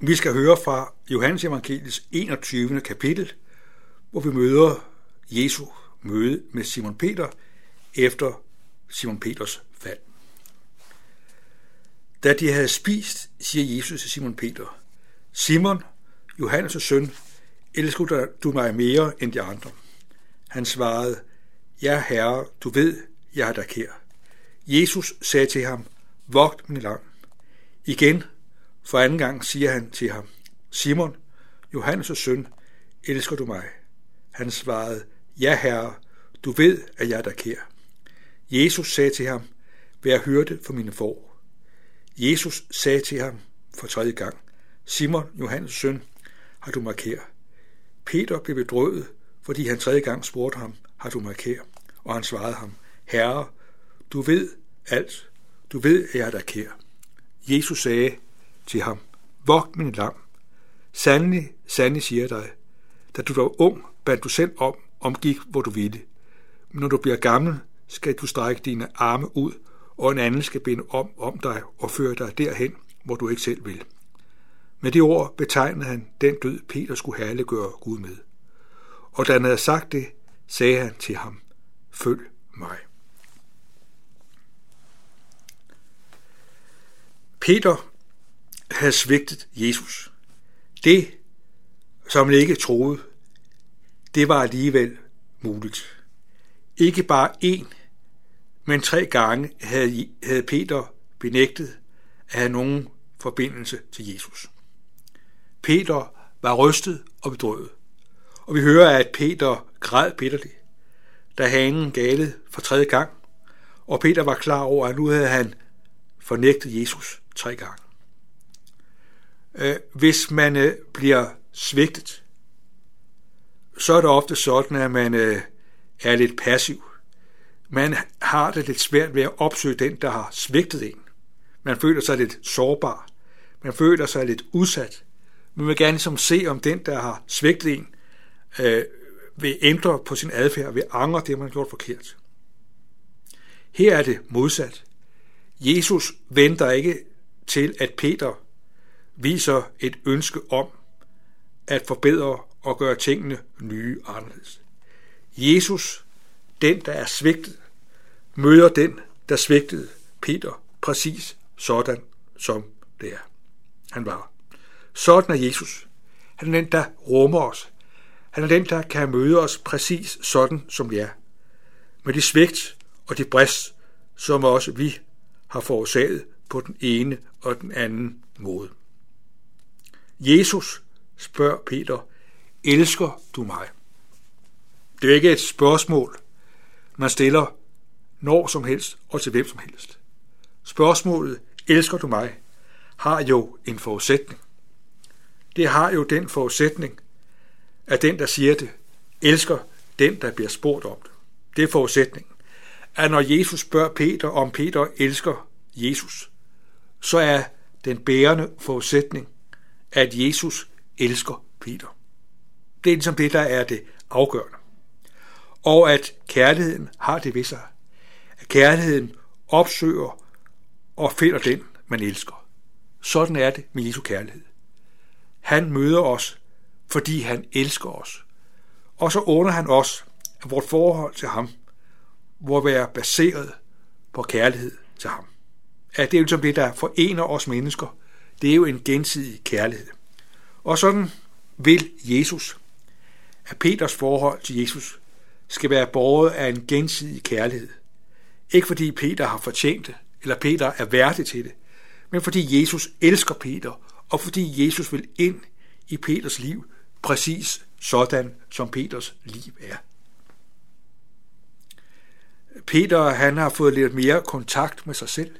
Vi skal høre fra Johannes Evangeliets 21. kapitel, hvor vi møder Jesu møde med Simon Peter efter Simon Peters fald. Da de havde spist, siger Jesus til Simon Peter, Simon, Johannes' søn, elsker du mig mere end de andre? Han svarede, Ja, herre, du ved, jeg er der kær. Jesus sagde til ham, Vogt min lam. Igen, for anden gang, siger han til ham, Simon, Johannes' søn, elsker du mig? Han svarede, Ja, herre, du ved, at jeg er der kær. Jesus sagde til ham, Vær hørte for mine får. Jesus sagde til ham for tredje gang, Simon, Johannes' søn, har du markeret. Peter blev bedrøvet, fordi han tredje gang spurgte ham, har du markeret? Og han svarede ham, Herre, du ved alt. Du ved, at jeg er der kær. Jesus sagde til ham, Vogt min lam. Sandelig, sandelig siger dig, da du var ung, bandt du selv om, omgik, hvor du ville. Men når du bliver gammel, skal du strække dine arme ud, og en anden skal binde om om dig og føre dig derhen, hvor du ikke selv vil. Med de ord betegnede han den død, Peter skulle herliggøre Gud med. Og da han havde sagt det, sagde han til ham, følg mig. Peter havde svigtet Jesus. Det, som han ikke troede, det var alligevel muligt. Ikke bare én, men tre gange havde, havde Peter benægtet at have nogen forbindelse til Jesus. Peter var rystet og bedrøvet, og vi hører, at Peter græd bitterligt, da hanen galede for tredje gang, og Peter var klar over, at nu havde han fornægtet Jesus tre gange. Øh, hvis man øh, bliver svigtet, så er det ofte sådan, at man øh, er lidt passiv. Man har det lidt svært ved at opsøge den, der har svigtet en. Man føler sig lidt sårbar. Man føler sig lidt udsat. Man vil gerne ligesom se, om den, der har svigtet en, øh, vil ændre på sin adfærd, vil angre det, man har gjort forkert. Her er det modsat. Jesus venter ikke til, at Peter viser et ønske om at forbedre og gøre tingene nye anderledes. Jesus, den der er svigtet, møder den, der svigtede Peter præcis sådan, som det er. Han var. Sådan er Jesus. Han er den, der rummer os. Han er den, der kan møde os præcis sådan, som vi er. Med de svigt og de brist, som også vi har forårsaget på den ene og den anden måde. Jesus spørger Peter, elsker du mig? Det er ikke et spørgsmål, man stiller når som helst og til hvem som helst. Spørgsmålet, elsker du mig, har jo en forudsætning. Det har jo den forudsætning, at den, der siger det, elsker den, der bliver spurgt om det. Det er forudsætningen. At når Jesus spørger Peter, om Peter elsker Jesus, så er den bærende forudsætning, at Jesus elsker Peter. Det er ligesom det, der er det afgørende. Og at kærligheden har det ved sig. At kærligheden opsøger og finder den, man elsker. Sådan er det med Jesu kærlighed. Han møder os, fordi han elsker os. Og så under han os, at vores forhold til ham må være baseret på kærlighed til ham. At det er ligesom som det, der forener os mennesker. Det er jo en gensidig kærlighed. Og sådan vil Jesus, at Peters forhold til Jesus skal være båret af en gensidig kærlighed. Ikke fordi Peter har fortjent det, eller Peter er værdig til det, men fordi Jesus elsker Peter, og fordi Jesus vil ind i Peters liv, præcis sådan som Peters liv er. Peter han har fået lidt mere kontakt med sig selv.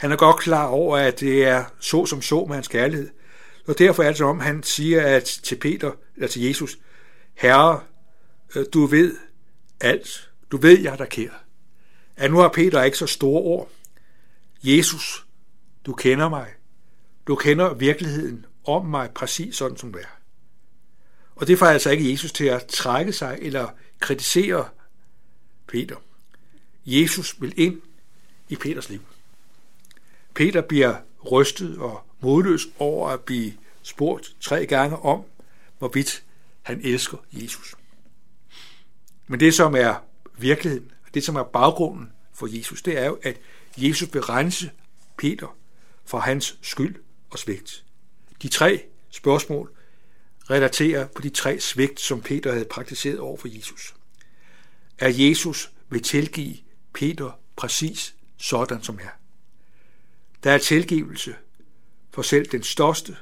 Han er godt klar over, at det er så som så med hans kærlighed. Og derfor er det om, han siger at til Peter, eller til Jesus, Herre, øh, du ved alt. Du ved, jeg er der kær. At nu har Peter ikke så store ord. Jesus, du kender mig. Du kender virkeligheden om mig præcis sådan, som det er. Og det får altså ikke Jesus til at trække sig eller kritisere Peter. Jesus vil ind i Peters liv. Peter bliver rystet og modløs over at blive spurgt tre gange om, hvorvidt han elsker Jesus. Men det, som er virkeligheden, det, som er baggrunden for Jesus, det er jo, at Jesus vil rense Peter for hans skyld og svigt. De tre spørgsmål relaterer på de tre svigt, som Peter havde praktiseret over for Jesus. Er Jesus vil tilgive Peter præcis sådan som er. Der er tilgivelse for selv den største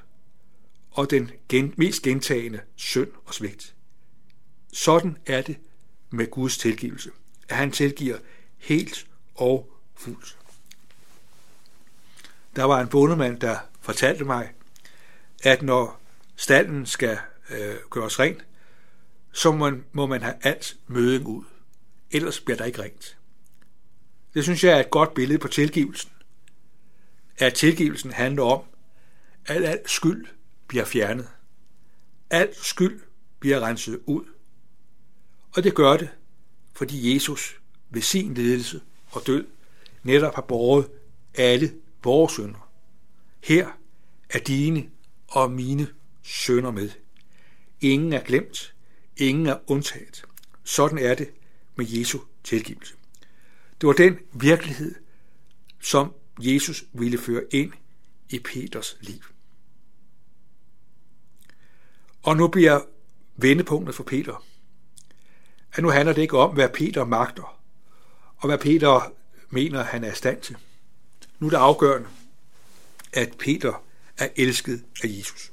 og den gen, mest gentagende synd og svigt. Sådan er det med Guds tilgivelse, at han tilgiver helt og fuldt. Der var en bondemand, der fortalte mig, at når stallen skal øh, gøres ren, så må man, må man have alt møden ud. Ellers bliver der ikke rent. Det synes jeg er et godt billede på tilgivelsen. At tilgivelsen handler om, at al skyld bliver fjernet. Al skyld bliver renset ud. Og det gør det, fordi Jesus ved sin ledelse og død netop har båret alle vores sønder. Her er dine og mine sønder med. Ingen er glemt, ingen er undtaget. Sådan er det med Jesu tilgivelse. Det var den virkelighed, som Jesus ville føre ind i Peters liv. Og nu bliver vendepunktet for Peter, at nu handler det ikke om, hvad Peter magter, og hvad Peter mener, han er i stand til. Nu er det afgørende, at Peter er elsket af Jesus.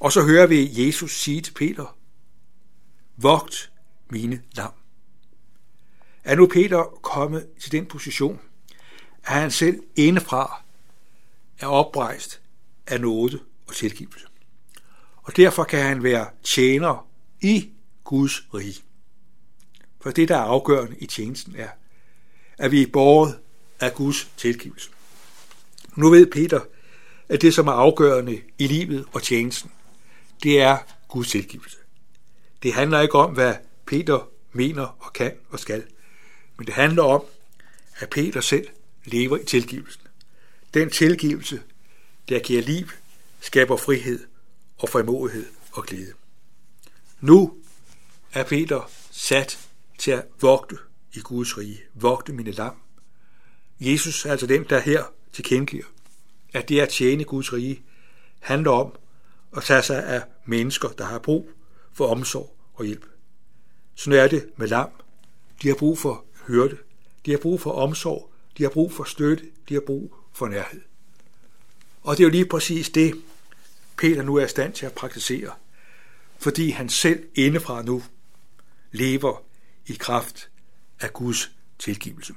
Og så hører vi Jesus sige til Peter, vogt mine lam. Er nu Peter kommet til den position, at han selv indefra er oprejst af nåde og tilgivelse. Og derfor kan han være tjener i Guds rige. For det, der er afgørende i tjenesten, er, at vi er borget af Guds tilgivelse. Nu ved Peter, at det, som er afgørende i livet og tjenesten, det er Guds tilgivelse. Det handler ikke om, hvad Peter mener og kan og skal, men det handler om, at Peter selv lever i tilgivelsen. Den tilgivelse, der giver liv, skaber frihed og frimodighed og glæde. Nu er Peter sat til at vogte i Guds rige, vogte mine lam. Jesus er altså den, der her tilkendegiver, at det at tjene Guds rige handler om at tage sig af mennesker, der har brug for omsorg og hjælp. Sådan er det med lam. De har brug for hørte, de har brug for omsorg, de har brug for støtte, de har brug for nærhed. Og det er jo lige præcis det, Peter nu er i stand til at praktisere, fordi han selv indefra nu lever i kraft af Guds tilgivelse.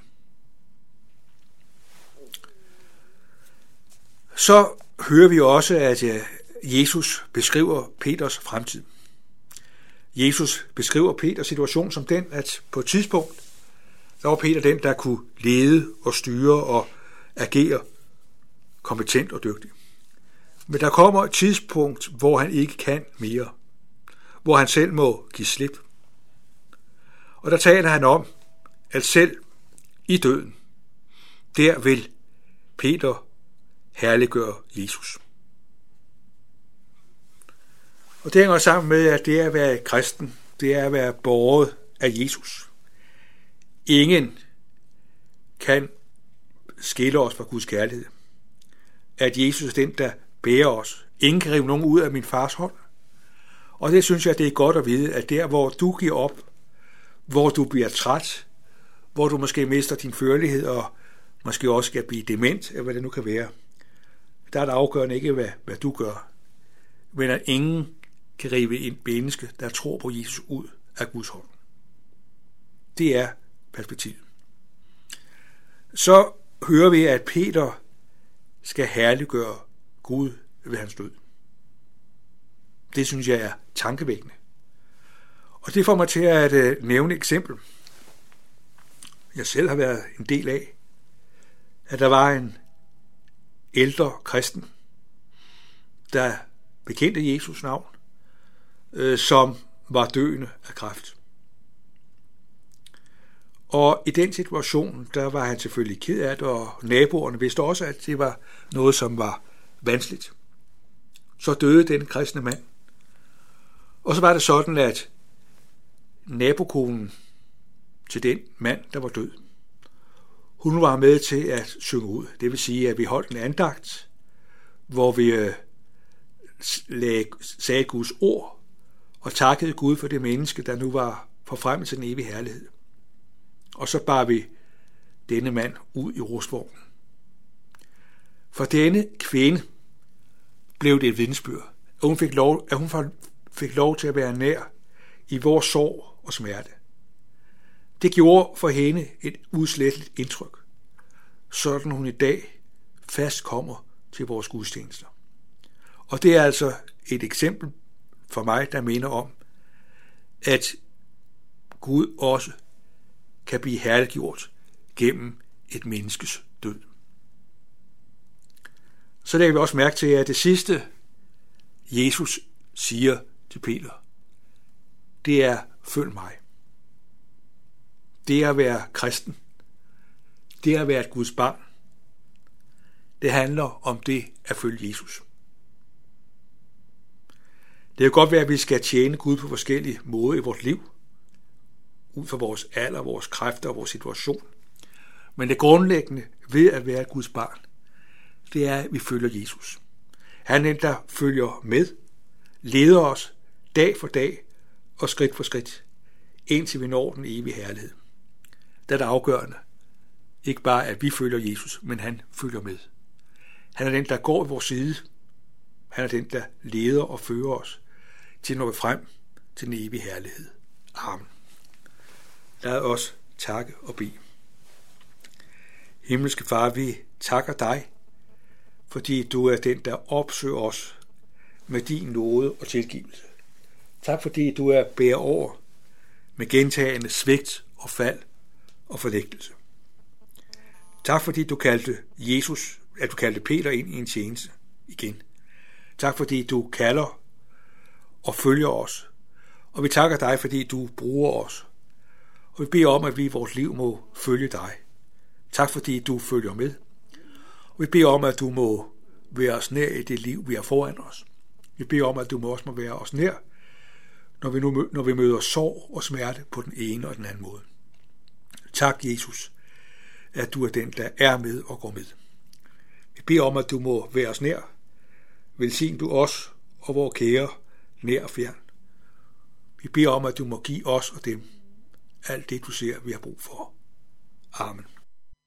Så hører vi også, at øh, Jesus beskriver Peters fremtid. Jesus beskriver Peters situation som den, at på et tidspunkt, der var Peter den, der kunne lede og styre og agere kompetent og dygtig. Men der kommer et tidspunkt, hvor han ikke kan mere. Hvor han selv må give slip. Og der taler han om, at selv i døden, der vil Peter herliggøre Jesus. Og det hænger sammen med, at det er at være kristen, det er at være borget af Jesus. Ingen kan skille os fra Guds kærlighed. At Jesus er den, der bærer os. Ingen kan rive nogen ud af min fars hånd. Og det synes jeg, det er godt at vide, at der, hvor du giver op, hvor du bliver træt, hvor du måske mister din førlighed og måske også skal blive dement, eller hvad det nu kan være, der er det afgørende ikke, hvad, hvad du gør, men at ingen kan rive en menneske, der tror på Jesus ud af Guds hånd. Det er perspektiv. Så hører vi, at Peter skal herliggøre Gud ved hans død. Det synes jeg er tankevækkende. Og det får mig til at øh, nævne et eksempel, jeg selv har været en del af, at der var en ældre kristen, der bekendte Jesus navn, øh, som var døende af kræft. Og i den situation, der var han selvfølgelig ked af det, og naboerne vidste også, at det var noget, som var vanskeligt. Så døde den kristne mand. Og så var det sådan, at nabokonen til den mand, der var død, hun var med til at synge ud. Det vil sige, at vi holdt en andagt, hvor vi øh, sagde Guds ord og takkede Gud for det menneske, der nu var forfremmet til den evige herlighed. Og så bar vi denne mand ud i rustvognen. For denne kvinde blev det et vidensbyrd, at hun fik lov, at hun fik lov til at være nær i vores sorg og smerte. Det gjorde for hende et udsletteligt indtryk, sådan hun i dag fast kommer til vores gudstjenester. Og det er altså et eksempel for mig, der minder om, at Gud også kan blive herliggjort gennem et menneskes død. Så lægger vi også mærke til, at det sidste, Jesus siger til Peter, det er, følg mig. Det er at være kristen. Det er at være et Guds barn. Det handler om det at følge Jesus. Det kan godt være, at vi skal tjene Gud på forskellige måder i vores liv, ud fra vores alder, vores kræfter og vores situation. Men det grundlæggende ved at være Guds barn, det er, at vi følger Jesus. Han er den, der følger med, leder os dag for dag og skridt for skridt, indtil vi når den evige herlighed. Det er det afgørende. Ikke bare, at vi følger Jesus, men han følger med. Han er den, der går i vores side. Han er den, der leder og fører os til når vi frem til den evige herlighed. Amen. Lad os takke og bede. Himmelske Far, vi takker dig, fordi du er den, der opsøger os med din nåde og tilgivelse. Tak fordi du er bærer over med gentagende svigt og fald og forlægtelse. Tak fordi du kaldte Jesus, at du kaldte Peter ind i en tjeneste igen. Tak fordi du kalder og følger os. Og vi takker dig, fordi du bruger os. Og vi beder om, at vi i vores liv må følge dig. Tak fordi du følger med. Og vi beder om, at du må være os nær i det liv, vi har foran os. Vi beder om, at du må også må være os nær, når vi, nu, når vi møder sorg og smerte på den ene og den anden måde. Tak, Jesus, at du er den, der er med og går med. Vi beder om, at du må være os nær. Velsign du os og vores kære nær og fjern. Vi beder om, at du må give os og dem alt det, du ser, vi har brug for. Amen.